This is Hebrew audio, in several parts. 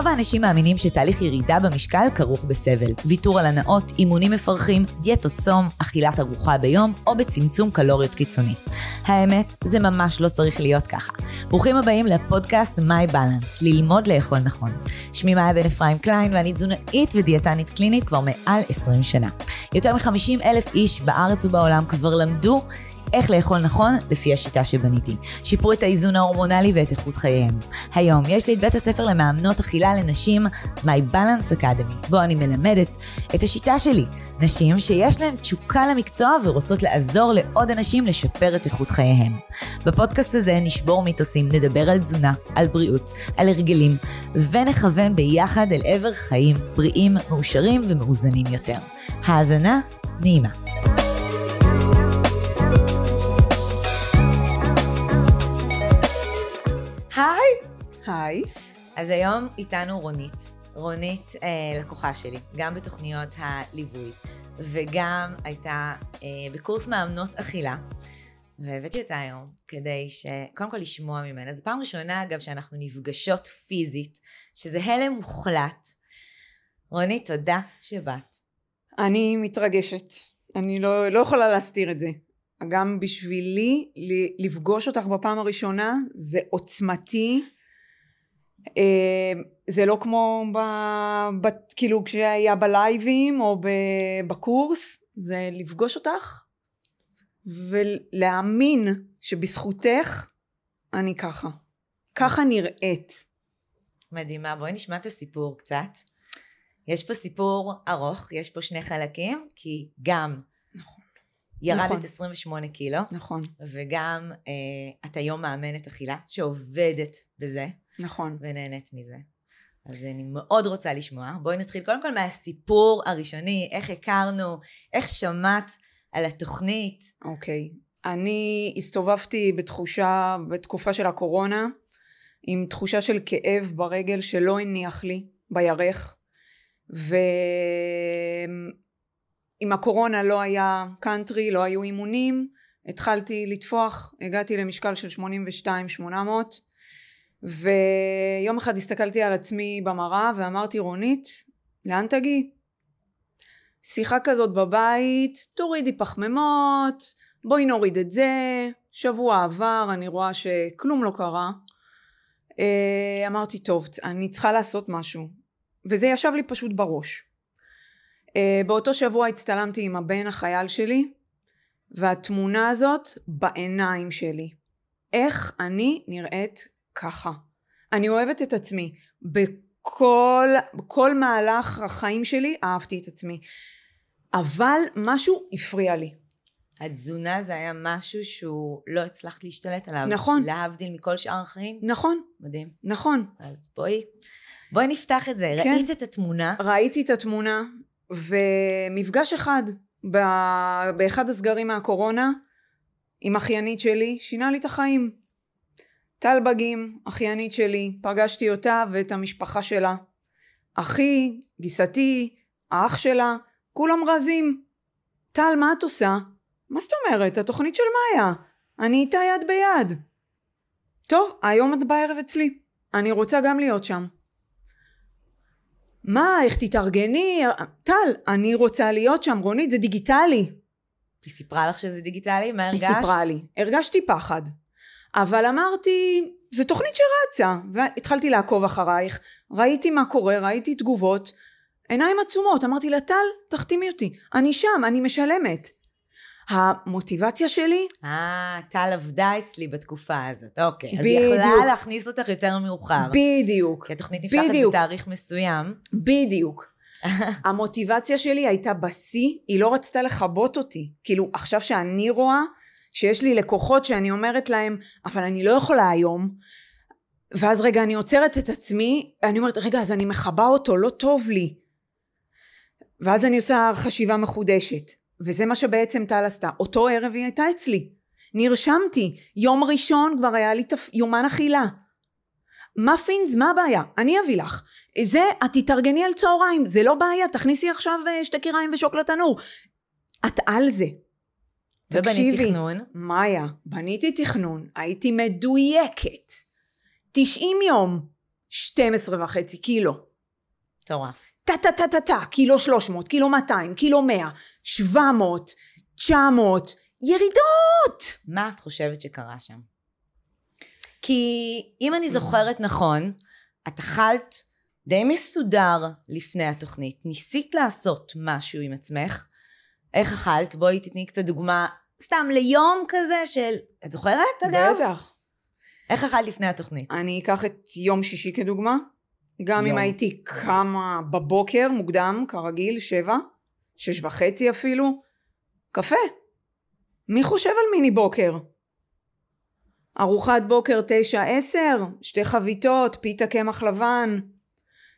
רוב האנשים מאמינים שתהליך ירידה במשקל כרוך בסבל. ויתור על הנאות, אימונים מפרכים, דיאטות צום, אכילת ארוחה ביום או בצמצום קלוריות קיצוני. האמת, זה ממש לא צריך להיות ככה. ברוכים הבאים לפודקאסט My Balance, ללמוד לאכול נכון. שמי מאיה בן אפרים קליין ואני תזונאית ודיאטנית קלינית כבר מעל 20 שנה. יותר מ-50 אלף איש בארץ ובעולם כבר למדו איך לאכול נכון לפי השיטה שבניתי. שיפרו את האיזון ההורמונלי ואת איכות חייהם. היום יש לי את בית הספר למאמנות אכילה לנשים, My Balance Academy, בו אני מלמדת את השיטה שלי. נשים שיש להן תשוקה למקצוע ורוצות לעזור לעוד אנשים לשפר את איכות חייהם. בפודקאסט הזה נשבור מיתוסים, נדבר על תזונה, על בריאות, על הרגלים, ונכוון ביחד אל עבר חיים בריאים, מאושרים ומאוזנים יותר. האזנה נעימה. היי! היי. אז היום איתנו רונית. רונית אה, לקוחה שלי, גם בתוכניות הליווי, וגם הייתה אה, בקורס מאמנות אכילה. והבאתי אותה היום כדי ש... קודם כל לשמוע ממנה. זו פעם ראשונה, אגב, שאנחנו נפגשות פיזית, שזה הלם מוחלט. רונית, תודה שבאת. אני מתרגשת. אני לא, לא יכולה להסתיר את זה. גם בשבילי לפגוש אותך בפעם הראשונה זה עוצמתי. אה, זה לא כמו ב, ב, כאילו כשהיה בלייבים או ב, בקורס זה לפגוש אותך ולהאמין שבזכותך אני ככה. ככה נראית. מדהימה. בואי נשמע את הסיפור קצת. יש פה סיפור ארוך יש פה שני חלקים כי גם. ירדת נכון. 28 קילו. נכון. וגם אה, את היום מאמנת אכילה, שעובדת בזה. נכון. ונהנית מזה. אז אני מאוד רוצה לשמוע. בואי נתחיל קודם כל מהסיפור הראשוני, איך הכרנו, איך שמעת על התוכנית. אוקיי. אני הסתובבתי בתחושה, בתקופה של הקורונה, עם תחושה של כאב ברגל שלא הניח לי, בירך. ו... עם הקורונה לא היה קאנטרי, לא היו אימונים, התחלתי לטפוח, הגעתי למשקל של 82-800 ויום אחד הסתכלתי על עצמי במראה ואמרתי רונית, לאן תגיעי? שיחה כזאת בבית, תורידי פחמימות, בואי נוריד את זה, שבוע עבר, אני רואה שכלום לא קרה. אה, אמרתי, טוב, אני צריכה לעשות משהו. וזה ישב לי פשוט בראש. Uh, באותו שבוע הצטלמתי עם הבן החייל שלי והתמונה הזאת בעיניים שלי. איך אני נראית ככה. אני אוהבת את עצמי. בכל כל מהלך החיים שלי אהבתי את עצמי. אבל משהו הפריע לי. התזונה זה היה משהו שהוא לא הצלחת להשתלט עליו. נכון. להבדיל מכל שאר החיים. נכון. מדהים. נכון. אז בואי, בואי נפתח את זה. כן. ראית את התמונה? ראיתי את התמונה. ומפגש אחד באחד הסגרים מהקורונה עם אחיינית שלי שינה לי את החיים. טל בגים, אחיינית שלי, פגשתי אותה ואת המשפחה שלה. אחי, גיסתי, האח שלה, כולם רזים. טל, מה את עושה? מה זאת אומרת? התוכנית של מאיה. אני איתה יד ביד. טוב, היום את בערב אצלי. אני רוצה גם להיות שם. מה, איך תתארגני? טל, אני רוצה להיות שם, רונית, זה דיגיטלי. היא סיפרה לך שזה דיגיטלי? מה הרגשת? היא סיפרה לי. הרגשתי פחד. אבל אמרתי, זו תוכנית שרצה. והתחלתי לעקוב אחרייך, ראיתי מה קורה, ראיתי תגובות. עיניים עצומות, אמרתי לה, טל, תחתימי אותי. אני שם, אני משלמת. המוטיבציה שלי... אה, טל עבדה אצלי בתקופה הזאת, אוקיי. בדיוק. אז היא יכלה להכניס אותך יותר מאוחר. בדיוק. כי התוכנית נפתחת בתאריך מסוים. בדיוק. המוטיבציה שלי הייתה בשיא, היא לא רצתה לכבות אותי. כאילו, עכשיו שאני רואה שיש לי לקוחות שאני אומרת להם, אבל אני לא יכולה היום, ואז רגע, אני עוצרת את עצמי, אני אומרת, רגע, אז אני מכבה אותו, לא טוב לי. ואז אני עושה חשיבה מחודשת. וזה מה שבעצם טל עשתה. אותו ערב היא הייתה אצלי. נרשמתי. יום ראשון כבר היה לי תפ... יומן אכילה. מאפינס, מה הבעיה? אני אביא לך. זה, את תתארגני על צהריים, זה לא בעיה, תכניסי עכשיו אה, שתי קיריים ושוק לתנור. את על זה. ובנית תכנון? מאיה, בניתי תכנון, הייתי מדויקת. 90 יום. 12 וחצי קילו. מטורף. טה טה טה טה טה, קילו 300, קילו 200, קילו 100, 700, 900, ירידות! מה את חושבת שקרה שם? כי אם אני זוכרת נכון, את אכלת די מסודר לפני התוכנית, ניסית לעשות משהו עם עצמך. איך אכלת? בואי תתני קצת דוגמה, סתם ליום כזה של... את זוכרת אגב? בטח. איך אכלת לפני התוכנית? אני אקח את יום שישי כדוגמה. גם יום. אם הייתי קמה בבוקר מוקדם, כרגיל, שבע, שש וחצי אפילו, קפה. מי חושב על מיני בוקר? ארוחת בוקר תשע עשר, שתי חביתות, פיתה קמח לבן.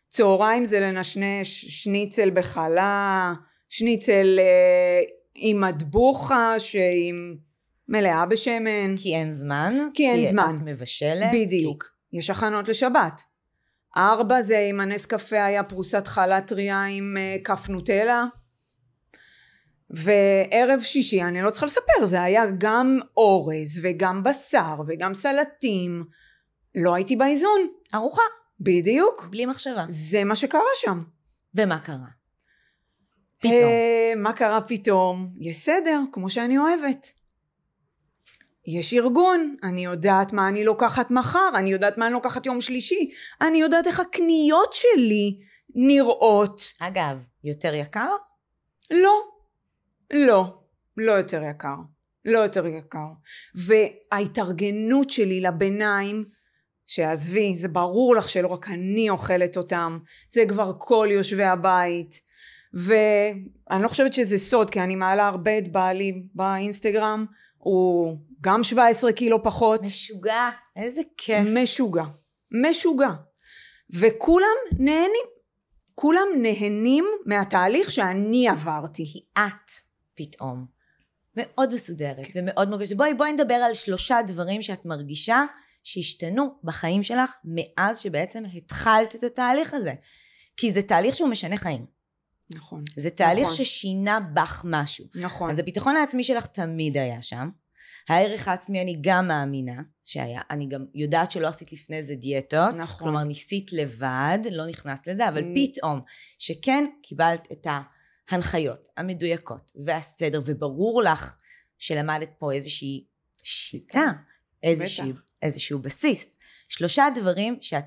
צהריים זה לנשנש שניצל בחלה, שניצל אה, עם מטבוחה שהיא מלאה בשמן. כי אין זמן? כי אין זמן. כי את מבשלת? בדיוק. יש הכנות לשבת. ארבע זה עם הנס קפה היה פרוסת חלה טריה עם אה, כף נוטלה. וערב שישי, אני לא צריכה לספר, זה היה גם אורז וגם בשר וגם סלטים. לא הייתי באיזון. ארוחה, בדיוק. בלי מחשבה. זה מה שקרה שם. ומה קרה? פתאום. אה, מה קרה פתאום? יש סדר, כמו שאני אוהבת. יש ארגון, אני יודעת מה אני לוקחת מחר, אני יודעת מה אני לוקחת יום שלישי, אני יודעת איך הקניות שלי נראות. אגב, יותר יקר? לא, לא, לא יותר יקר. לא יותר יקר. וההתארגנות שלי לביניים, שעזבי, זה ברור לך שלא רק אני אוכלת אותם, זה כבר כל יושבי הבית. ואני לא חושבת שזה סוד, כי אני מעלה הרבה את בעלי באינסטגרם, הוא גם 17 קילו פחות. משוגע, איזה כיף. משוגע. משוגע. וכולם נהנים. כולם נהנים מהתהליך שאני עברתי. כי את פתאום מאוד מסודרת ומאוד מורגשת. בואי, בואי נדבר על שלושה דברים שאת מרגישה שהשתנו בחיים שלך מאז שבעצם התחלת את התהליך הזה. כי זה תהליך שהוא משנה חיים. נכון. זה תהליך נכון. ששינה בך משהו. נכון. אז הביטחון העצמי שלך תמיד היה שם. הערך העצמי אני גם מאמינה שהיה, אני גם יודעת שלא עשית לפני זה דיאטות, נכון. כלומר ניסית לבד, לא נכנסת לזה, אבל Mm. פתאום שכן קיבלת את ההנחיות המדויקות והסדר, וברור לך שלמדת פה איזושהי שיטה, איזושהי, בטח. איזשהו בסיס. שלושה דברים שאת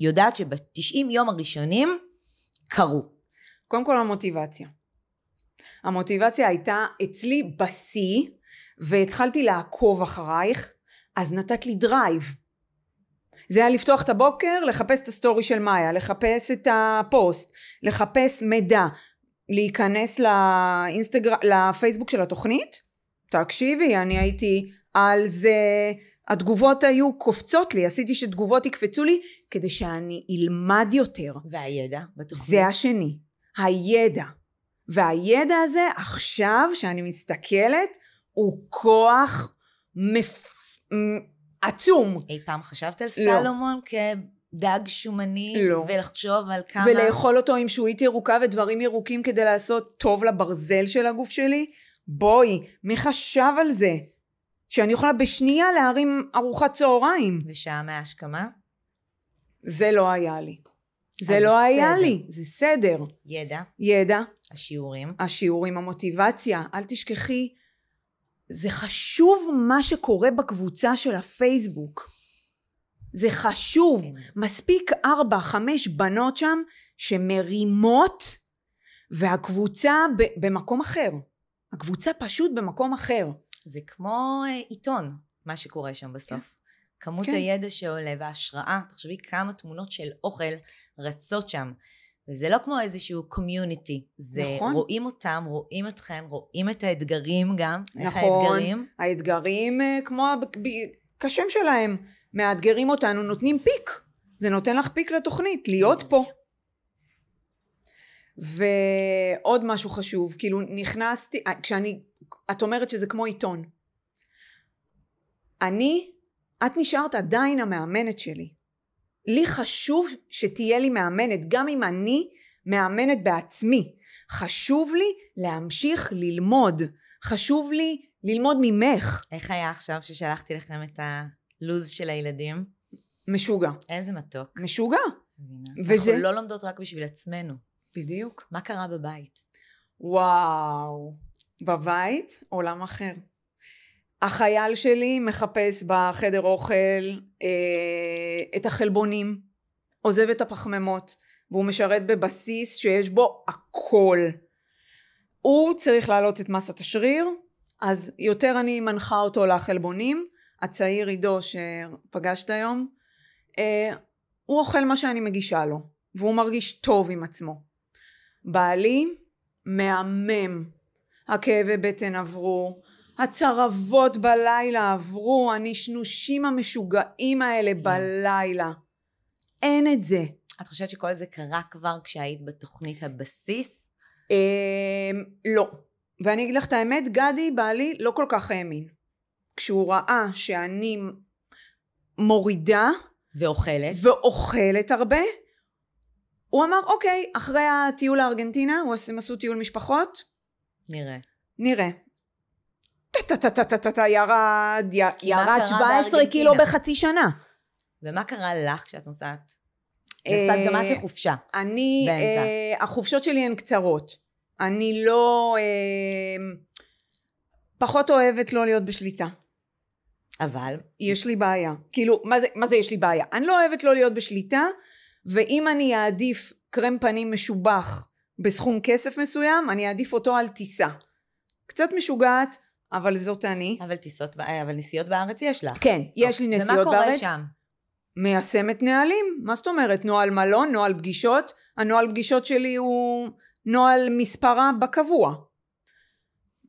יודעת שבתשעים יום הראשונים קרו. קודם כל המוטיבציה. המוטיבציה הייתה אצלי בשיא, והתחלתי לעקוב אחרייך, אז נתת לי drive. זה היה לפתוח את הבוקר, לחפש את הסטורי של מאיה, לחפש את הפוסט, לחפש מידע, להיכנס לאינסטגר... לפייסבוק של התוכנית. תקשיבי, אני הייתי על זה, התגובות היו קופצות לי, עשיתי שתגובות יקפצו לי, כדי שאני אלמד יותר. והידע בתוכנית. זה השני, הידע. והידע הזה עכשיו, שאני מסתכלת, הוא כוח מפ... עצום. אי פעם חשבת על לא. סלומון כדג שומני? לא. ולחשוב על כמה... ולאכול אותו עם שועית ירוקה ודברים ירוקים כדי לעשות טוב לברזל של הגוף שלי? בואי, מי חשב על זה? שאני יכולה בשנייה להרים ארוחת צהריים. ושעה מההשכמה? זה לא היה לי. זה לא זה היה סדר. לי, זה סדר. ידע, ידע, השיעורים. השיעורים, המוטיבציה, אל תשכחי, זה חשוב מה שקורה בקבוצה של הפייסבוק. זה חשוב. כן, מספיק ארבע, חמש בנות שם שמרימות, והקבוצה ב- במקום אחר. הקבוצה פשוט במקום אחר. זה כמו אה, עיתון, מה שקורה שם בסוף. כמות כן. הידע שעולה וההשראה, תחשבי כמה תמונות של אוכל רצות שם. וזה לא כמו איזשהו קומיוניטי. זה נכון. רואים אותם, רואים אתכן, רואים את האתגרים גם. איך נכון. האתגרים? האתגרים, אה, כמו כשם שלהם, מאתגרים אותנו, נותנים פיק. זה נותן לך פיק לתוכנית, להיות פה. ועוד משהו חשוב, כאילו נכנסתי, אה, כשאני, את אומרת שזה כמו עיתון. אני, את נשארת עדיין המאמנת שלי. לי חשוב שתהיה לי מאמנת, גם אם אני מאמנת בעצמי. חשוב לי להמשיך ללמוד. חשוב לי ללמוד ממך. איך היה עכשיו ששלחתי לכם את הלו"ז של הילדים? משוגע. איזה מתוק. משוגע. וזה- אנחנו לא לומדות רק בשביל עצמנו. בדיוק. מה קרה בבית? וואו. בבית, עולם אחר. החייל שלי מחפש בחדר אוכל אה, את החלבונים, עוזב את הפחמימות, והוא משרת בבסיס שיש בו הכל. הוא צריך להעלות את מסת השריר, אז יותר אני מנחה אותו לחלבונים. הצעיר עידו שפגשת היום, אה, הוא אוכל מה שאני מגישה לו, והוא מרגיש טוב עם עצמו. בעלי מהמם. הכאבי בטן עברו, הצרבות בלילה עברו, הנשנושים המשוגעים האלה בלילה. אין את זה. את חושבת שכל זה קרה כבר כשהיית בתוכנית הבסיס? אה, לא. ואני אגיד לך את האמת, גדי, בעלי, לא כל כך האמין. כשהוא ראה שאני מורידה ואוכלת? ואוכלת הרבה, הוא אמר, אוקיי, אחרי הטיול לארגנטינה, הם עשו טיול משפחות, נראה. נראה. טה-טה-טה-טה-טה, ירד, ירד קרה 17 בארגנטינה? קילו בחצי שנה. ומה קרה לך כשאת נוסעת? אה, נסעת גם את לחופשה. אני. אה, החופשות שלי הן קצרות. אני לא, אה, פחות אוהבת לא להיות בשליטה. אבל, יש לי בעיה. כאילו, מה זה, מה זה יש לי בעיה? אני לא אוהבת לא להיות בשליטה, ואם אני אעדיף קרם פנים משובח בסכום כסף מסוים, אני אעדיף אותו על טיסה. קצת משוגעת, אבל זאת אני. אבל טיסות, אה, אבל נסיעות בארץ יש לך. כן, יש לי נסיעות ומה קורה בארץ. שם? מיישמת נהלים. מה זאת אומרת? נוהל מלון, נוהל פגישות. הנוהל פגישות שלי הוא נוהל מספרה בקבוע.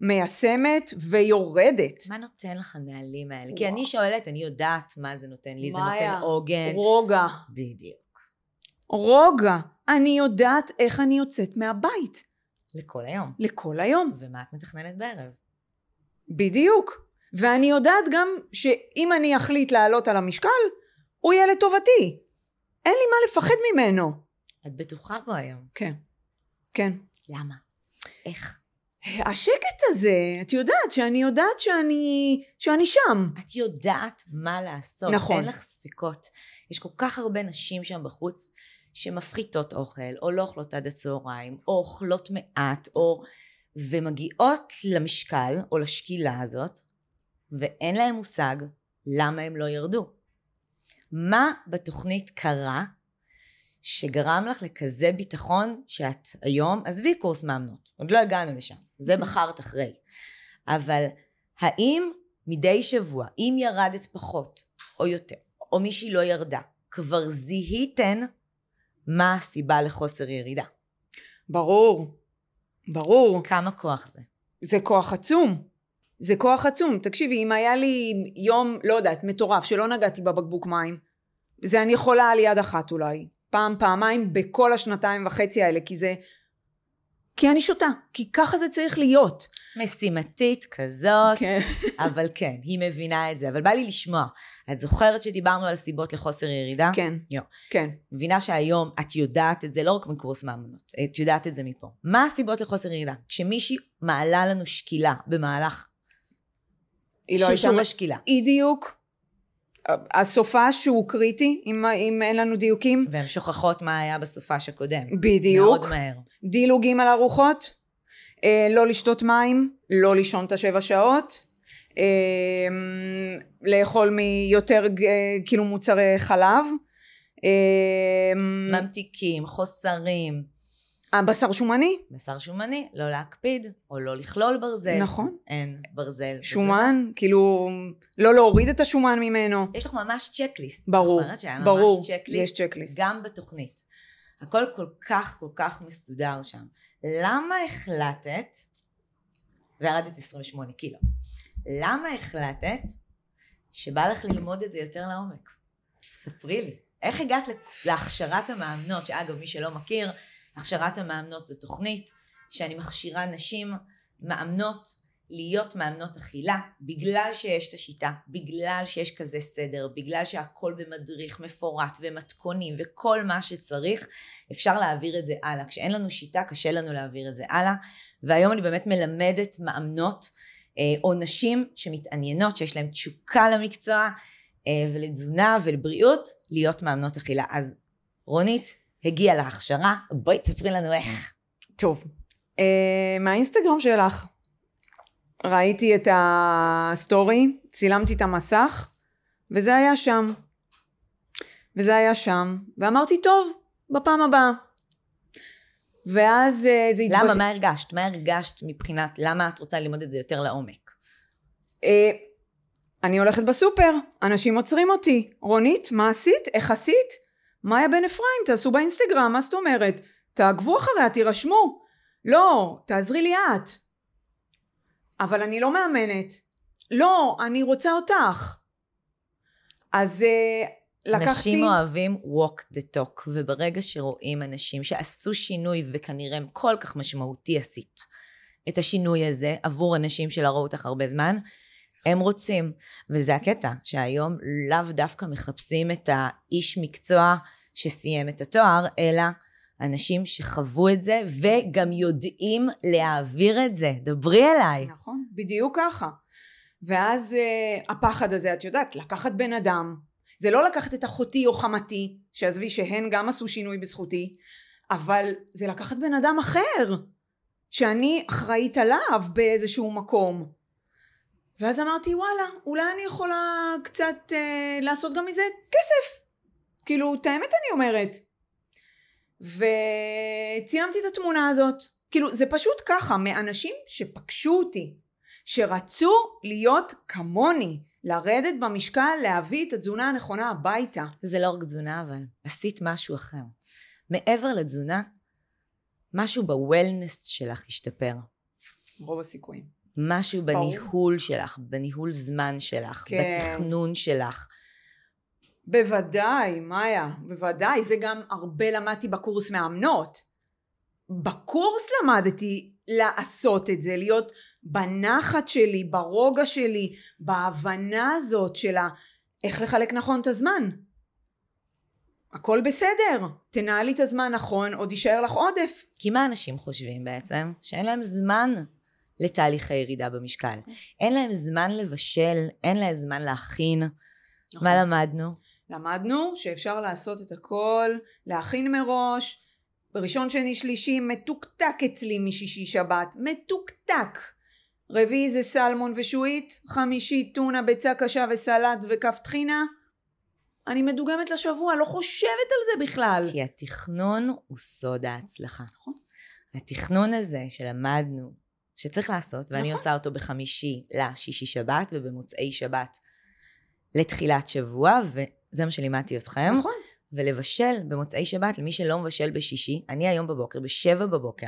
מיישמת ויורדת. מה נותן לך הנהלים האלה? כי אני שואלת, אני יודעת מה זה נותן לי, זה נותן עוגן. רוגע. בדיוק. רוגע. אני יודעת איך אני יוצאת מהבית. לכל היום. לכל היום. ומה את מתכננת בערב? בדיוק. ואני יודעת גם שאם אני אחליט לעלות על המשקל, הוא יהיה לטובתי. אין לי מה לפחד ממנו. את בטוחה בו היום. כן. כן. למה? איך? השקט הזה, את יודעת שאני יודעת שאני, שאני שם. את יודעת מה לעשות. נכון. אין לך ספקות. יש כל כך הרבה נשים שם בחוץ שמפחיתות אוכל, או לא אוכלות עד הצהריים, או אוכלות מעט, או... ומגיעות למשקל, או לשקילה הזאת, ואין להם מושג למה הם לא ירדו. מה בתוכנית קרה שגרם לך לכזה ביטחון שאת היום, עזבי קורס מאמנות, עוד לא הגענו לשם, זה בחרת אחרי. אבל האם מדי שבוע, אם ירדת פחות או יותר, או מישהי לא ירדה, כבר זיהיתן מה הסיבה לחוסר ירידה? ברור. ברור. כמה כוח זה? זה כוח עצום. זה כוח עצום. תקשיבי, אם היה לי יום, לא יודעת, מטורף, שלא נגעתי בבקבוק מים, זה אני יכולה על יד אחת אולי. פעם, פעמיים, בכל השנתיים וחצי האלה, כי זה... כי אני שותה. כי ככה זה צריך להיות. משימתית כזאת, כן. אבל כן, היא מבינה את זה. אבל בא לי לשמוע. את זוכרת שדיברנו על סיבות לחוסר ירידה? כן. יו. כן. מבינה שהיום את יודעת את זה לא רק מקורס מאמנות, את יודעת את זה מפה. מה הסיבות לחוסר ירידה? כשמישהי מעלה לנו שקילה במהלך היא לא הייתה... שרשור השקילה, בדיוק. הסופה שהוא קריטי, אם, אם אין לנו דיוקים. והן שוכחות מה היה בסופש הקודם. בדיוק. מאוד מהר. דילוגים על ארוחות, אה, לא לשתות מים, לא לישון את השבע שעות, אה, לאכול מיותר אה, כאילו מוצרי חלב, אה, ממתיקים, חוסרים, הבשר שומני, בשר שומני, לא להקפיד, או לא לכלול ברזל. נכון. אין ברזל. שומן, כאילו לא להוריד את השומן ממנו, יש לך ממש צ'קליסט. ברור, ברור, ממש צ'קליסט. יש צ'קליסט. גם בתוכנית. הכל כל כך כל כך מסודר שם. למה החלטת, וירדת 28 קילו, למה החלטת שבא לך ללמוד את זה יותר לעומק? ספרי לי. איך הגעת להכשרת המאמנות, שאגב, מי שלא מכיר, הכשרת המאמנות זו תוכנית שאני מכשירה נשים, מאמנות, להיות מאמנות אכילה, בגלל שיש את השיטה, בגלל שיש כזה סדר, בגלל שהכל במדריך מפורט ומתכונים וכל מה שצריך, אפשר להעביר את זה הלאה. כשאין לנו שיטה, קשה לנו להעביר את זה הלאה. והיום אני באמת מלמדת מאמנות, אה, או נשים שמתעניינות, שיש להן תשוקה למקצוע, אה, ולתזונה ולבריאות, להיות מאמנות אכילה. אז רונית הגיעה להכשרה, בואי תספרי לנו איך. טוב. אה, מהאינסטגרם שלך. ראיתי את הסטורי, צילמתי את המסך, וזה היה שם. וזה היה שם, ואמרתי, טוב, בפעם הבאה. ואז אה, זה למה? מה הרגשת? מה הרגשת מבחינת, למה את רוצה ללמוד את זה יותר לעומק? אה, אני הולכת בסופר, אנשים עוצרים אותי. רונית, מה עשית? איך עשית? מאיה בן אפרים, תעשו באינסטגרם, מה זאת אומרת? תעקבו אחריה, תירשמו. לא, תעזרי לי את. אבל אני לא מאמנת. לא, אני רוצה אותך. אז uh, לקחתי... אנשים אוהבים walk the talk, וברגע שרואים אנשים שעשו שינוי וכנראה כל כך משמעותי עשית את השינוי הזה עבור אנשים שלא ראו אותך הרבה זמן, הם רוצים. וזה הקטע, שהיום לאו דווקא מחפשים את האיש מקצוע שסיים את התואר, אלא אנשים שחוו את זה וגם יודעים להעביר את זה. דברי אליי. נכון, בדיוק ככה. ואז uh, הפחד הזה, את יודעת, לקחת בן אדם, זה לא לקחת את אחותי או חמתי, שעזבי שהן גם עשו שינוי בזכותי, אבל זה לקחת בן אדם אחר, שאני אחראית עליו באיזשהו מקום. ואז אמרתי, וואלה, אולי אני יכולה קצת uh, לעשות גם מזה כסף. כאילו, את האמת אני אומרת. וצילמתי את התמונה הזאת. כאילו, זה פשוט ככה, מאנשים שפגשו אותי, שרצו להיות כמוני, לרדת במשקל, להביא את התזונה הנכונה הביתה. זה לא רק תזונה, אבל עשית משהו אחר. מעבר לתזונה, משהו בוולנס שלך השתפר. רוב הסיכויים. משהו בניהול שלך, בניהול זמן שלך, כן. בתכנון שלך. בוודאי, מאיה, בוודאי, זה גם הרבה למדתי בקורס מאמנות. בקורס למדתי לעשות את זה, להיות בנחת שלי, ברוגע שלי, בהבנה הזאת של איך לחלק נכון את הזמן. הכל בסדר, תנהלי את הזמן נכון, עוד יישאר לך עודף. כי מה אנשים חושבים בעצם? שאין להם זמן לתהליכי ירידה במשקל. אין להם זמן לבשל, אין להם זמן להכין. נכון. מה למדנו? למדנו שאפשר לעשות את הכל, להכין מראש, בראשון שני שלישי מתוקתק אצלי משישי שבת, מתוקתק. רביעי זה סלמון ושועית, חמישי טונה ביצה קשה וסלט וכף טחינה. אני מדוגמת לשבוע, לא חושבת על זה בכלל. כי התכנון הוא סוד ההצלחה. נכון. התכנון הזה שלמדנו שצריך לעשות, ואני נכון. עושה אותו בחמישי לשישי שבת ובמוצאי שבת לתחילת שבוע, וזה מה שלימדתי אתכם. נכון. ולבשל במוצאי שבת למי שלא מבשל בשישי, אני היום בבוקר, בשבע בבוקר,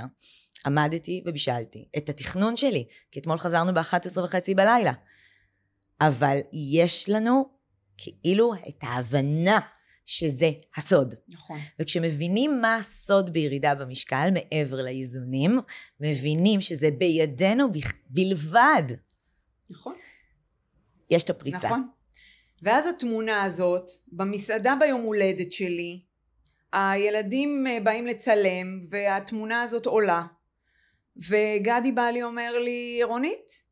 עמדתי ובישלתי את התכנון שלי, כי אתמול חזרנו ב-11 וחצי בלילה. אבל יש לנו כאילו את ההבנה שזה הסוד. נכון. וכשמבינים מה הסוד בירידה במשקל, מעבר לאיזונים, מבינים שזה בידינו בלבד. נכון. יש את הפריצה. נכון. ואז התמונה הזאת, במסעדה ביום הולדת שלי, הילדים אה, באים לצלם, והתמונה הזאת עולה. וגדי בא לי אומר לי, רונית,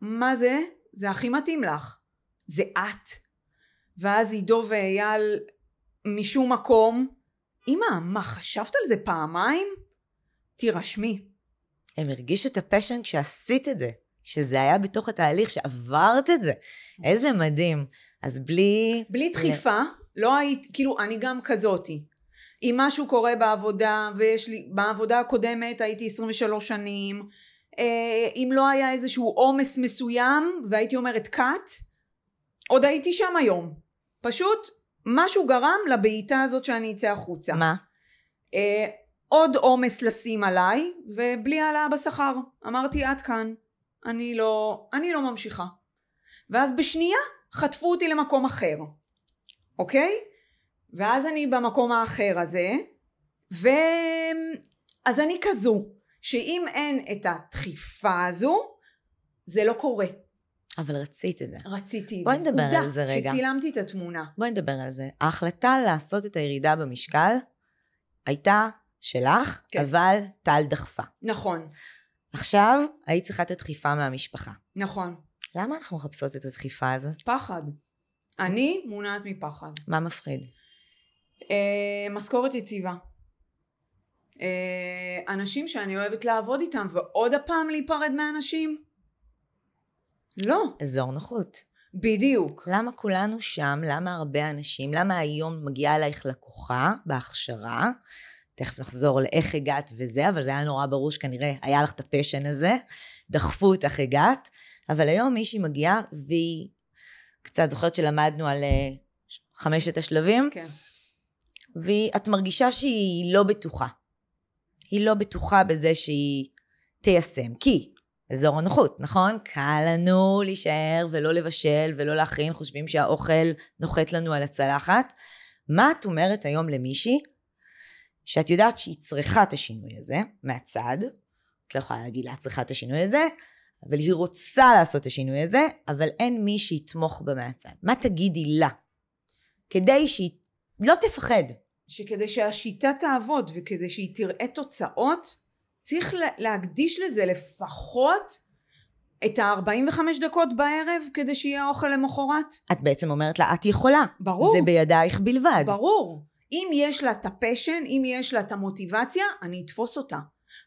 מה זה? זה הכי מתאים לך. זה את. ואז עידו ואייל משום מקום, אמא, מה, חשבת על זה פעמיים? תירשמי. הם הרגישו את הפשן כשעשית את זה. שזה היה בתוך התהליך, שעברת את זה. איזה מדהים. אז בלי... בלי דחיפה, לא היית, כאילו, אני גם כזאתי. אם משהו קורה בעבודה, ויש לי, בעבודה הקודמת הייתי 23 שנים, אה, אם לא היה איזשהו עומס מסוים, והייתי אומרת cut, עוד הייתי שם היום. פשוט משהו גרם לבעיטה הזאת שאני אצא החוצה. מה? אה, עוד עומס לשים עליי, ובלי העלאה בשכר. אמרתי עד כאן. אני לא, אני לא ממשיכה. ואז בשנייה חטפו אותי למקום אחר, אוקיי? ואז אני במקום האחר הזה, ו... אז אני כזו, שאם אין את הדחיפה הזו, זה לא קורה. אבל רצית את זה. רציתי את זה. בואי נדבר על זה רגע. עובדה, שצילמתי את התמונה. בואי נדבר על זה. ההחלטה לעשות את הירידה במשקל הייתה שלך, כן. אבל טל דחפה. נכון. עכשיו היית צריכה את הדחיפה מהמשפחה. נכון. למה אנחנו מחפשות את הדחיפה הזאת? פחד. אני מונעת מפחד. מה מפחיד? אה, משכורת יציבה. אה, אנשים שאני אוהבת לעבוד איתם, ועוד הפעם להיפרד מאנשים? לא. אזור נוחות. בדיוק. למה כולנו שם? למה הרבה אנשים? למה היום מגיעה אלייך לקוחה בהכשרה? תכף נחזור לאיך הגעת וזה, אבל זה היה נורא ברור שכנראה היה לך את הפשן הזה, דחפו אותך הגעת, אבל היום מישהי מגיעה והיא, קצת זוכרת שלמדנו על uh, חמשת השלבים? כן. ואת מרגישה שהיא לא בטוחה. היא לא בטוחה בזה שהיא תיישם, כי אזור הנוחות, נכון? קל לנו להישאר ולא לבשל ולא להכין, חושבים שהאוכל נוחת לנו על הצלחת. מה את אומרת היום למישהי שאת יודעת שהיא צריכה את השינוי הזה מהצד, את לא יכולה להגיד לה את צריכה את השינוי הזה, אבל היא רוצה לעשות את השינוי הזה, אבל אין מי שיתמוך בה מהצד. מה תגידי לה? כדי שהיא לא תפחד. שכדי שהשיטה תעבוד וכדי שהיא תראה תוצאות, צריך להקדיש לזה לפחות את ה-45 דקות בערב כדי שיהיה אוכל למחרת. את בעצם אומרת לה, את יכולה. ברור. זה בידייך בלבד. ברור. אם יש לה את הפשן, אם יש לה את המוטיבציה, אני אתפוס אותה.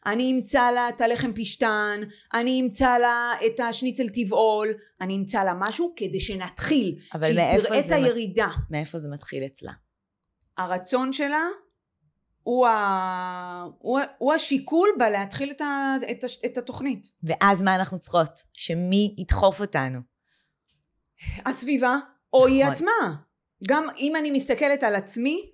אני אמצא לה את הלחם פשטן, אני אמצא לה את השניצל טבעול, אני אמצא לה משהו כדי שנתחיל. שהיא תראה את הירידה. מאיפה זה מתחיל אצלה? הרצון שלה הוא, ה... הוא, הוא השיקול בלהתחיל את, ה... את, ה... את התוכנית. ואז מה אנחנו צריכות? שמי ידחוף אותנו? הסביבה, או נכון. היא עצמה. גם אם אני מסתכלת על עצמי,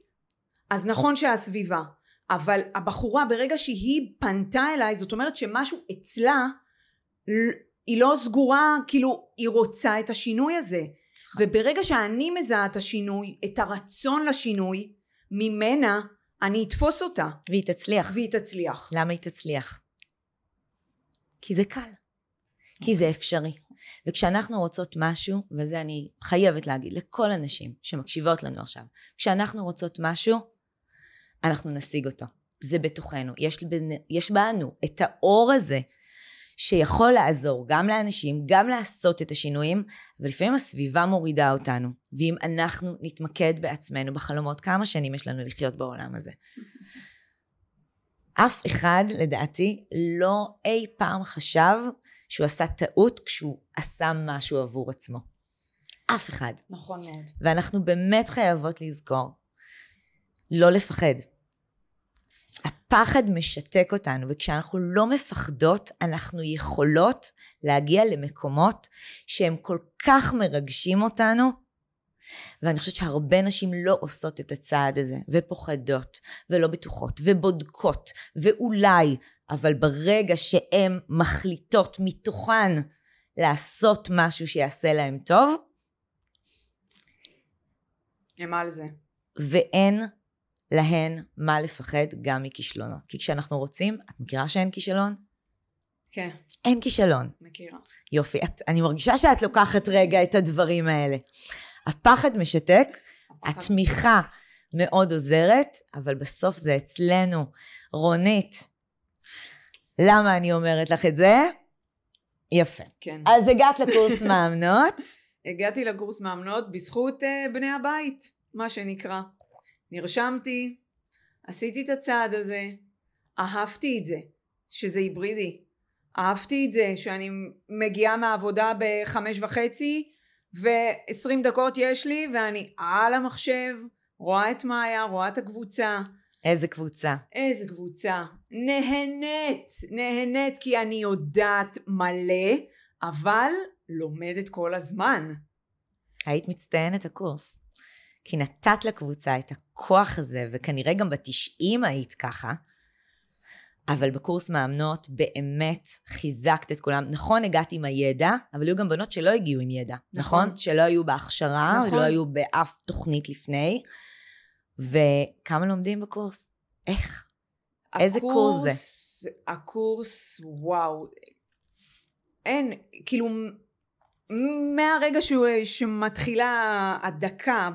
אז נכון שהסביבה. אבל הבחורה ברגע שהיא פנתה אליי, זאת אומרת שמשהו אצלה, היא לא סגורה, כאילו היא רוצה את השינוי הזה. וברגע שאני מזהה את השינוי, את הרצון לשינוי, ממנה אני אתפוס אותה. והיא תצליח. והיא תצליח. למה היא תצליח? כי זה קל. כי זה אפשרי. וכשאנחנו רוצות משהו, וזה אני חייבת להגיד לכל הנשים שמקשיבות לנו עכשיו, כשאנחנו רוצות משהו, אנחנו נשיג אותו. זה בתוכנו. יש, יש בנו את האור הזה שיכול לעזור גם לאנשים, גם לעשות את השינויים, ולפעמים הסביבה מורידה אותנו. ואם אנחנו נתמקד בעצמנו בחלומות, כמה שנים יש לנו לחיות בעולם הזה? אף אחד, לדעתי, לא אי פעם חשב שהוא עשה טעות כשהוא עשה משהו עבור עצמו. אף אחד. נכון מאוד. ואנחנו באמת חייבות לזכור לא לפחד. הפחד משתק אותנו, וכשאנחנו לא מפחדות, אנחנו יכולות להגיע למקומות שהם כל כך מרגשים אותנו, ואני חושבת שהרבה נשים לא עושות את הצעד הזה, ופוחדות, ולא בטוחות, ובודקות, ואולי, אבל ברגע שהן מחליטות מתוכן לעשות משהו שיעשה להן טוב, הם על זה. ואין להן מה לפחד גם מכישלונות. כי כשאנחנו רוצים, את מכירה שאין כישלון? כן. אין כישלון. מכירה. יופי, את, אני מרגישה שאת לוקחת רגע את הדברים האלה. הפחד משתק, הפחד. התמיכה מאוד עוזרת, אבל בסוף זה אצלנו. רונית, למה אני אומרת לך את זה? יפה. כן. אז הגעת לקורס מאמנות. הגעתי לקורס מאמנות בזכות uh, בני הבית, מה שנקרא. נרשמתי, עשיתי את הצעד הזה, אהבתי את זה, שזה היברידי. אהבתי את זה שאני מגיעה מהעבודה בחמש וחצי ועשרים דקות יש לי ואני על המחשב, רואה את מאיה, רואה את הקבוצה. איזה קבוצה? איזה קבוצה. נהנית, נהנית כי אני יודעת מלא, אבל לומדת כל הזמן. היית מצטיינת הקורס. כי נתת לקבוצה את הכוח הזה, וכנראה גם בתשעים היית ככה, אבל בקורס מאמנות באמת חיזקת את כולם. נכון, הגעת עם הידע, אבל היו גם בנות שלא הגיעו עם ידע, נכון? נכון? שלא היו בהכשרה, נכון. לא היו באף תוכנית לפני. וכמה לומדים בקורס? איך? הקורס, איזה קורס זה? הקורס, וואו. אין, כאילו, מהרגע שהוא, שמתחילה הדקה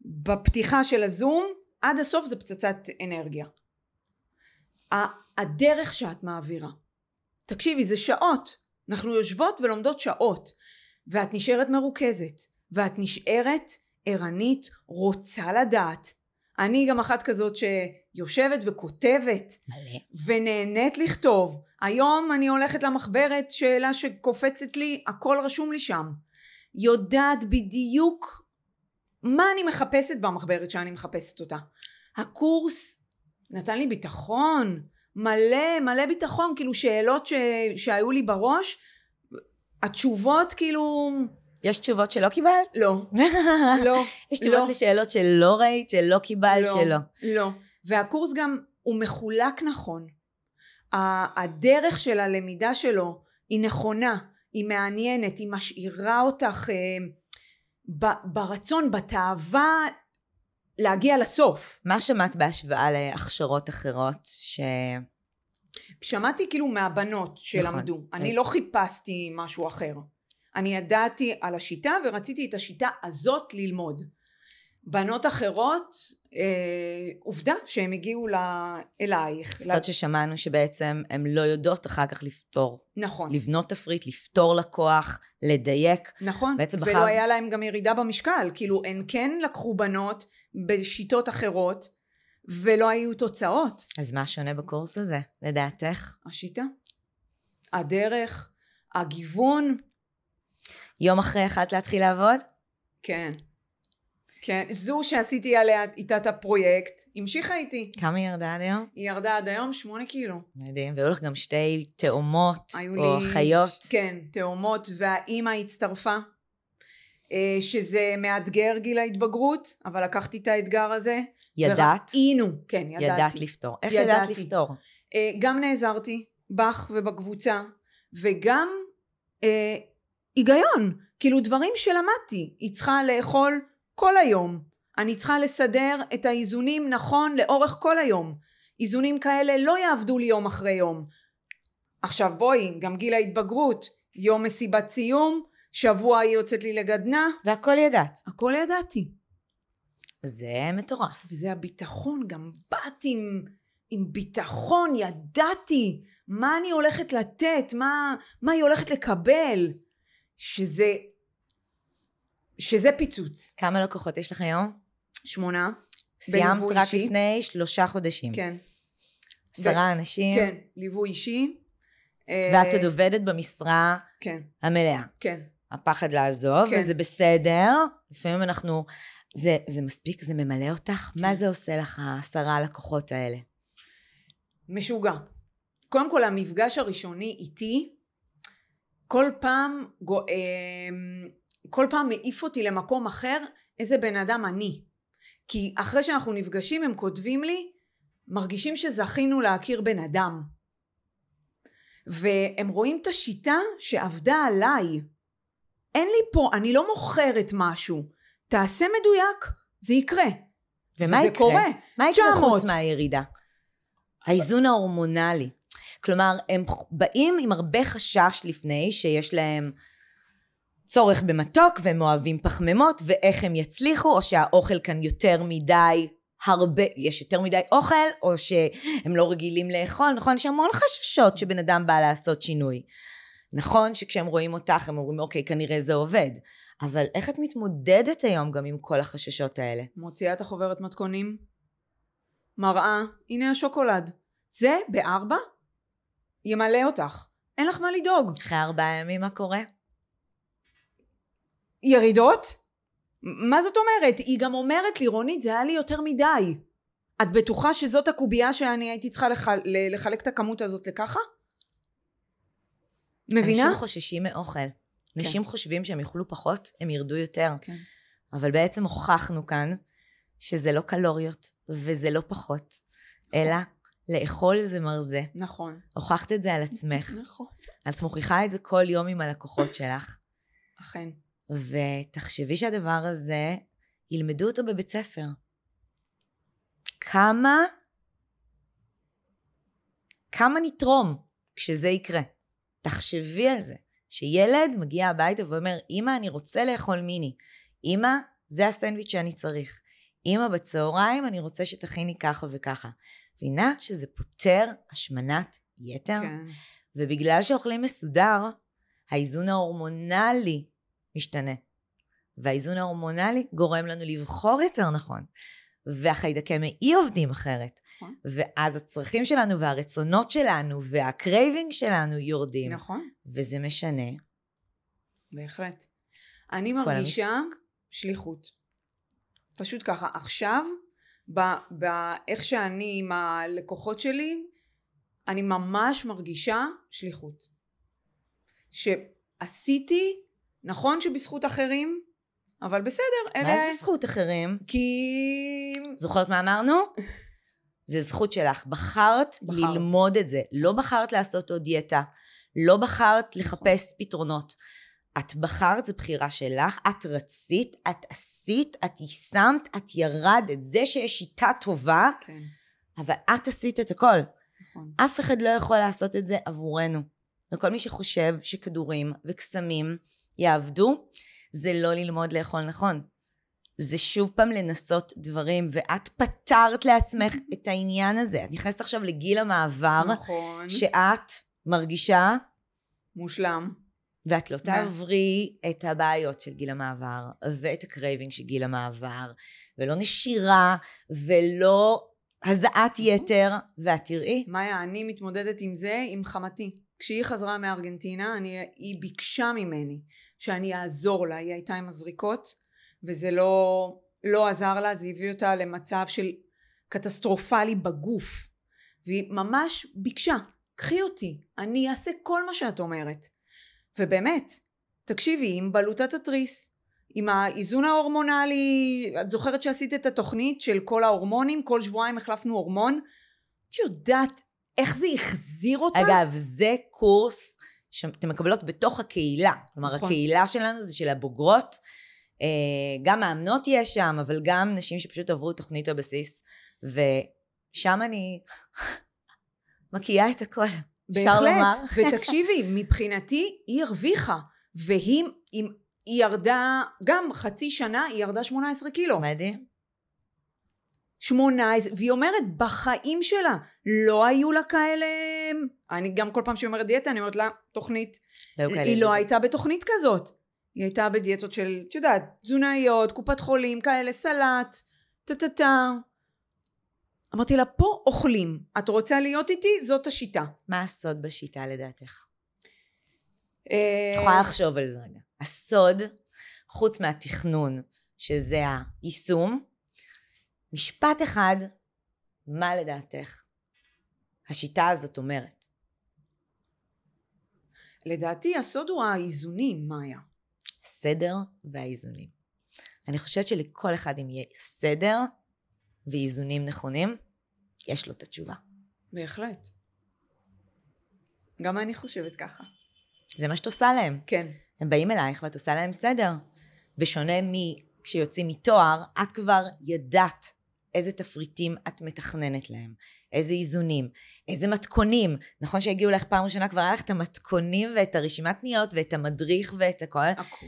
בפתיחה של הזום, עד הסוף זה פצצת אנרגיה. הדרך שאת מעבירה. תקשיבי, זה שעות. אנחנו יושבות ולומדות שעות, ואת נשארת מרוכזת, ואת נשארת ערנית, רוצה לדעת. אני גם אחת כזאת שיושבת וכותבת, מלא. ונהנית לכתוב. היום אני הולכת למחברת, שאלה שקופצת לי, הכל רשום לי שם. יודעת בדיוק מה אני מחפשת במחברת שאני מחפשת אותה. הקורס נתן לי ביטחון, מלא מלא ביטחון, כאילו שאלות ש... שהיו לי בראש, התשובות כאילו, יש תשובות שלא קיבלת? לא, לא, יש תשובות לא. לשאלות שלא ראית, שלא קיבלת, לא, שלא. לא. והקורס גם, הוא מחולק נכון. הדרך של הלמידה שלו היא נכונה, היא מעניינת, היא משאירה אותך אה, ב- ברצון, בתאווה להגיע לסוף. מה שמעת בהשוואה להכשרות אחרות ש... שמעתי כאילו מהבנות שלמדו. נכון. אני לא חיפשתי משהו אחר. אני ידעתי על השיטה ורציתי את השיטה הזאת ללמוד. בנות אחרות, אה, עובדה שהם הגיעו ל... אלייך. זאת ששמענו שבעצם הן לא יודעות אחר כך לפתור, נכון, לבנות תפריט, לפתור לקוח, לדייק. נכון. בעצם ולא בחר- היה להם גם ירידה במשקל. כאילו, הן כן לקחו בנות בשיטות אחרות, ולא היו תוצאות. אז מה שונה בקורס הזה, לדעתך? השיטה, הדרך, הגיוון, יום אחרי יכלת להתחיל לעבוד? כן. כן, זו שעשיתי עליה איתה את הפרויקט, המשיכה איתי. כמה היא ירדה עד היום? היא ירדה עד היום שמונה קילו. מדהים. והיו לך גם שתי תאומות, או לי... חיות. כן, תאומות, והאימא הצטרפה. אה, שזה מאתגר גיל ההתבגרות, אבל לקחתי את האתגר הזה. ידעת? וראינו, כן, ידעתי. ידעת לפתור. איך ידעת ידעתי. לפתור? אה, גם נעזרתי בך ובקבוצה, וגם אה, היגיון, כאילו דברים שלמדתי. היא צריכה לאכול כל היום. אני צריכה לסדר את האיזונים נכון לאורך כל היום. איזונים כאלה לא יעבדו לי יום אחרי יום. עכשיו בואי, גם גיל ההתבגרות, יום מסיבת סיום, שבוע היא יוצאת לי לגדנה, והכל ידעת. הכל ידעתי. זה מטורף. וזה הביטחון, גם באתי עם, עם ביטחון, ידעתי מה אני הולכת לתת, מה, מה היא הולכת לקבל, שזה, שזה פיצוץ. כמה לקוחות יש לך היום? שמונה, סיימת רק אישי. לפני שלושה חודשים. כן. עשרה אנשים. כן, ליווי אישי. אה, ואת עוד עובדת במשרה כן, המלאה. כן. הפחד לעזוב, כן. וזה בסדר. לפעמים אנחנו... זה, זה מספיק? זה ממלא אותך? כן. מה זה עושה לך, העשרה הלקוחות האלה? משוגע. קודם כל המפגש הראשוני איתי כל פעם אה, כל פעם מעיף אותי למקום אחר איזה בן אדם אני. כי אחרי שאנחנו נפגשים הם כותבים לי מרגישים שזכינו להכיר בן אדם. והם רואים את השיטה שעבדה עליי. אין לי פה, אני לא מוכרת משהו. תעשה מדויק, זה יקרה. ומה וזה יקרה? קורה. מה יקרה 900. חוץ מהירידה? האיזון ההורמונלי. כלומר, הם באים עם הרבה חשש לפני שיש להם צורך במתוק והם אוהבים פחמימות ואיך הם יצליחו, או שהאוכל כאן יותר מדי הרבה, יש יותר מדי אוכל, או שהם לא רגילים לאכול, נכון? יש המון חששות שבן אדם בא לעשות שינוי. נכון שכשהם רואים אותך הם אומרים אוקיי כנראה זה עובד, אבל איך את מתמודדת היום גם עם כל החששות האלה? מוציאה את החוברת מתכונים, מראה, הנה השוקולד. זה בארבע? ימלא אותך. אין לך מה לדאוג. אחרי ארבעה ימים מה קורה? ירידות? מה זאת אומרת? היא גם אומרת לי, רונית, זה היה לי יותר מדי. את בטוחה שזאת הקובייה שאני הייתי צריכה לח... לחלק את הכמות הזאת לככה? מבינה? אנשים חוששים מאוכל. אנשים חושבים שהם יאכלו פחות, הם ירדו יותר. כן. אבל בעצם הוכחנו כאן שזה לא קלוריות וזה לא פחות, אלא לאכול זה מרזה. נכון. הוכחת את זה על עצמך. נכון. את מוכיחה את זה כל יום עם הלקוחות שלך. אכן. ותחשבי שהדבר הזה, ילמדו אותו בבית ספר. כמה, כמה נתרום כשזה יקרה. תחשבי על זה, שילד מגיע הביתה ואומר, אמא, אני רוצה לאכול מיני. אמא, זה הסנדוויץ' שאני צריך. אמא, בצהריים אני רוצה שתכיני ככה וככה. מבינה שזה פותר השמנת יתר? כן. ובגלל שאוכלים מסודר, האיזון ההורמונלי משתנה. והאיזון ההורמונלי גורם לנו לבחור יותר נכון. והחיידקי מעי עובדים אחרת. נכון. ואז הצרכים שלנו והרצונות שלנו וה craving שלנו יורדים. נכון, וזה משנה. בהחלט. אני מרגישה שליחות. פשוט ככה. עכשיו, באיך שאני עם הלקוחות שלי, אני ממש מרגישה שליחות. שעשיתי, נכון שבזכות אחרים, אבל בסדר, אלה... מה זה זכות אחרים? כי... זוכרת מה אמרנו? זה זכות שלך. בחרת, בחרת. ללמוד את זה. לא בחרת לעשות עוד דיאטה. לא בחרת. לחפש פתרונות. את בחרת, זו בחירה שלך, את רצית, את עשית, את יישמת, את ירדת. זה שיש שיטה טובה, כן, אבל את עשית את הכל. נכון. אף אחד לא יכול לעשות את זה עבורנו. וכל מי שחושב שכדורים וקסמים יעבדו, זה לא ללמוד לאכול נכון. זה שוב פעם לנסות דברים, ואת פתרת לעצמך את העניין הזה. את נכנסת עכשיו לגיל המעבר, נכון. שאת מרגישה, מושלם. ואת לא תעברי את הבעיות של גיל המעבר, ואת ה craving של גיל המעבר, ולא נשירה, ולא הזעת יתר, ואת תראי, מאיה, אני מתמודדת עם זה עם חמתי. כשהיא חזרה מארגנטינה, אני, היא ביקשה ממני שאני אעזור לה, היא הייתה עם הזריקות, וזה לא, לא עזר לה, זה הביא אותה למצב של קטסטרופלי בגוף. והיא ממש ביקשה, קחי אותי, אני אעשה כל מה שאת אומרת. ובאמת, תקשיבי, עם בלוטת התריס, עם האיזון ההורמונלי, את זוכרת שעשית את התוכנית של כל ההורמונים, כל שבועיים החלפנו הורמון? את יודעת איך זה החזיר אותה? אגב, זה קורס שאתם מקבלות בתוך הקהילה. כלומר, נכון. הקהילה שלנו זה של הבוגרות. אה, גם מאמנות יש שם, אבל גם נשים שפשוט עברו תוכנית הבסיס. ושם אני מקיאה את הכל. בהחלט, ותקשיבי, מבחינתי היא הרוויחה, והיא היא, היא ירדה, גם חצי שנה היא ירדה 18 קילו. מדהים. 18, והיא אומרת, בחיים שלה לא היו לה כאלה... אני גם כל פעם שהיא אומרת דיאטה, אני אומרת לה, תוכנית. לא כאלה היא לא. הייתה בתוכנית כזאת. היא הייתה בדיאטות של, את יודעת, תזונאיות, קופת חולים, כאלה, סלט, טה-טה-טה. אמרתי לה, פה אוכלים. את רוצה להיות איתי? זאת השיטה. מה הסוד בשיטה לדעתך? אה, את יכולה לחשוב על זה רגע. הסוד, חוץ מהתכנון, שזה היישום, משפט אחד, מה לדעתך השיטה הזאת אומרת? לדעתי הסוד הוא האיזונים, מאיה. הסדר והאיזונים. אני חושבת שלכל אחד אם יהיה סדר ואיזונים נכונים, יש לו את התשובה. בהחלט. גם אני חושבת ככה. זה מה שאת עושה להם. כן. הם באים אלייך ואת עושה להם סדר. בשונה מכשיוצאים מתואר, את כבר ידעת איזה תפריטים את מתכננת להם, איזה איזונים, איזה מתכונים. נכון שהגיעו לך פעם ראשונה, כבר היה לך את המתכונים ואת הרשימת פניות ואת המדריך ואת הכל. הכל.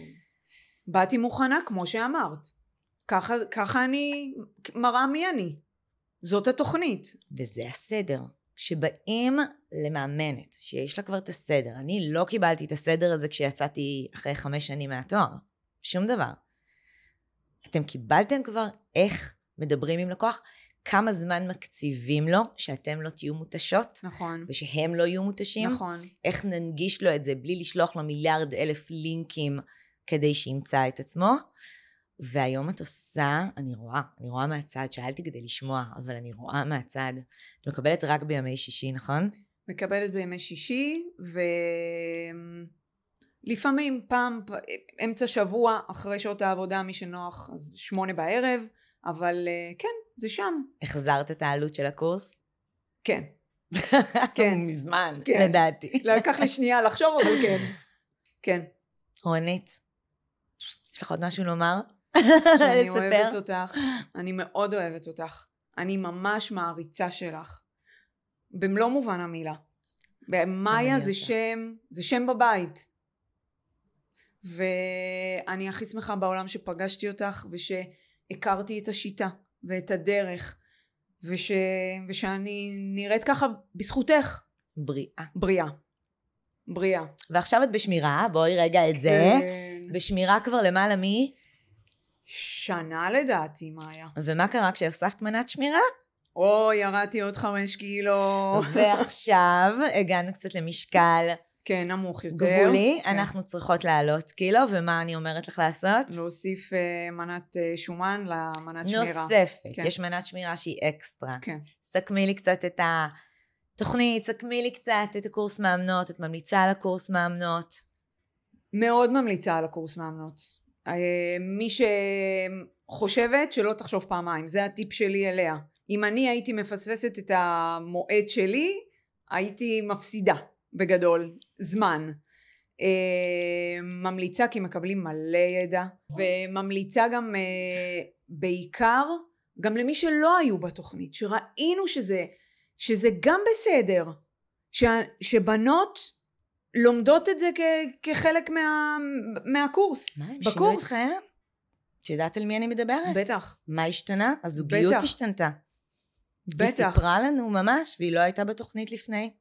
באתי מוכנה, כמו שאמרת. ככה, ככה אני מראה מי אני. זאת התוכנית. וזה הסדר. כשבאים למאמנת, שיש לה כבר את הסדר, אני לא קיבלתי את הסדר הזה כשיצאתי אחרי חמש שנים מהתואר. שום דבר. אתם קיבלתם כבר איך מדברים עם לקוח, כמה זמן מקציבים לו שאתם לא תהיו מותשות, נכון. ושהם לא יהיו מותשים, נכון. איך ננגיש לו את זה בלי לשלוח לו מיליארד אלף לינקים כדי שימצא את עצמו. והיום את עושה, אני רואה, אני רואה מהצד, שאלתי כדי לשמוע, אבל אני רואה מהצד. את מקבלת רק בימי שישי, נכון? מקבלת בימי שישי, ולפעמים פעם, אמצע שבוע, אחרי שעות העבודה, מי שנוח, אז שמונה בערב, אבל אה, כן, זה שם. החזרת את העלות של הקורס? כן. כן. מזמן, כן. לדעתי. לקח לי שנייה לחשוב, אבל כן. כן. רונית, יש לך עוד משהו לומר? שאני אוהבת אותך, אני מאוד אוהבת אותך. אני ממש מעריצה שלך. במלוא מובן המילה. מאיה אני זה. שם, זה שם בבית. ואני הכי שמחה בעולם שפגשתי אותך ושהכרתי את השיטה ואת הדרך וש... ושאני נראית ככה בזכותך בריאה. בריאה. בריאה. ועכשיו את בשמירה, בואי רגע את זה. כן. בשמירה כבר למעלה מ... שנה לדעתי, מאיה. ומה קרה כשהוספת מנת שמירה? או, ירדתי עוד חמש קילו. ועכשיו הגענו קצת למשקל כן, נמוך יותר. גבולי, כן. אנחנו צריכות לעלות קילו, ומה אני אומרת לך לעשות? להוסיף אה, מנת אה, שומן למנת שמירה. נוספת. כן. יש מנת שמירה שהיא אקסטרה. כן. סכמי לי קצת את התוכנית, סכמי לי קצת את הקורס מאמנות, את ממליצה על הקורס מאמנות. מאוד ממליצה על הקורס מאמנות. אה, מי שחושבת שלא תחשוב פעמיים, זה הטיפ שלי אליה. אם אני הייתי מפספסת את המועד שלי, הייתי מפסידה בגדול זמן. אה, ממליצה כי מקבלים מלא ידע, וממליצה גם אה, בעיקר גם למי שלא היו בתוכנית, שראינו שזה, שזה גם בסדר, ש, שבנות לומדות את זה כ, כחלק מה, מהקורס. מה, הם שינו בקורס. את חייהם? את יודעת על מי אני מדברת? בטח, מה השתנה? הזוגיות בטח. השתנתה. היא בטח. סיפרה לנו ממש, והיא לא הייתה בתוכנית לפני.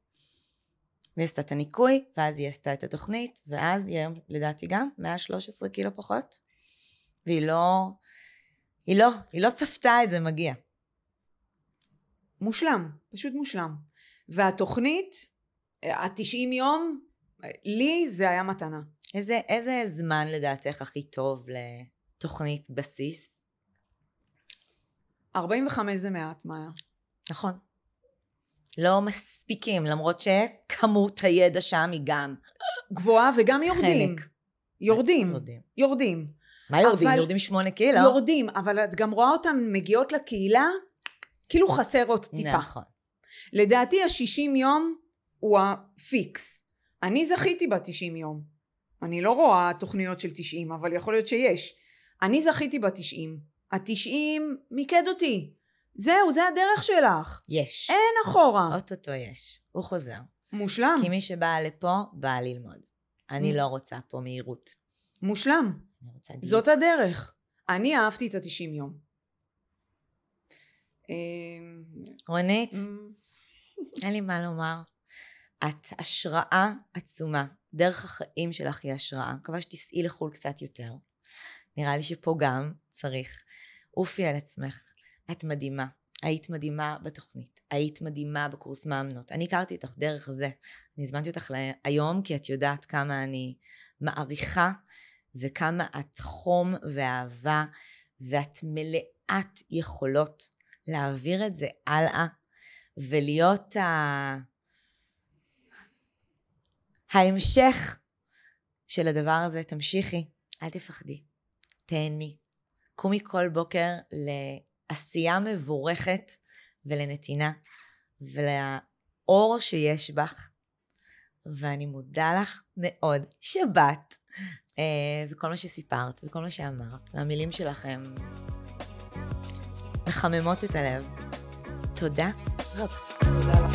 והיא עשתה את הניקוי, ואז היא עשתה את התוכנית, ואז היא היום, לדעתי גם, 113 קילו פחות. והיא לא, היא לא, היא לא צפתה את זה מגיע. מושלם, פשוט מושלם. והתוכנית, ה-90 יום, לי זה היה מתנה. איזה, איזה זמן לדעתך הכי טוב לתוכנית בסיס? 45 זה מעט, מאיה. נכון. לא מספיקים, למרות שכמות הידע שם היא גם גבוהה וגם יורדים. חלק. יורדים. יורדים. יורדים. מה יורדים? אבל- יורדים שמונה קילו? יורדים, אבל את גם רואה אותם מגיעות לקהילה, כאילו חסר עוד טיפה. נכון. לדעתי ה-60 יום הוא ה fix. אני זכיתי ב-90 יום. אני לא רואה תוכניות של 90, אבל יכול להיות שיש. אני זכיתי ב-90. ה-90 מיקד אותי. זהו, זה הדרך שלך. יש. אין אחורה. אוטוטו יש. הוא חוזר. מושלם. כי מי שבאה לפה, באה ללמוד. אני. לא רוצה פה מהירות. מושלם. אני רוצה דיוק. זאת הדרך. אני אהבתי את ה-90 יום. אמ, רונית, אמ, אין לי מה לומר. את השראה עצומה. דרך החיים שלך היא השראה. מקווה שתיסעי לחו"ל קצת יותר. נראה לי שפה גם צריך. עופי על עצמך. את מדהימה. היית מדהימה בתוכנית. היית מדהימה בקורס מאמנות. אני הכרתי אותך דרך זה. אני הזמנתי אותך היום כי את יודעת כמה אני מעריכה וכמה את חום ואהבה ואת מלאת יכולות להעביר את זה הלאה ולהיות ה... ההמשך של הדבר הזה. תמשיכי, אל תפחדי, תהני. קומי כל בוקר לעשייה מבורכת ולנתינה ולאור שיש בך. ואני מודה לך מאוד שבאת, אה, וכל מה שסיפרת וכל מה שאמרת, והמילים שלכם מחממות את הלב. תודה רבה. תודה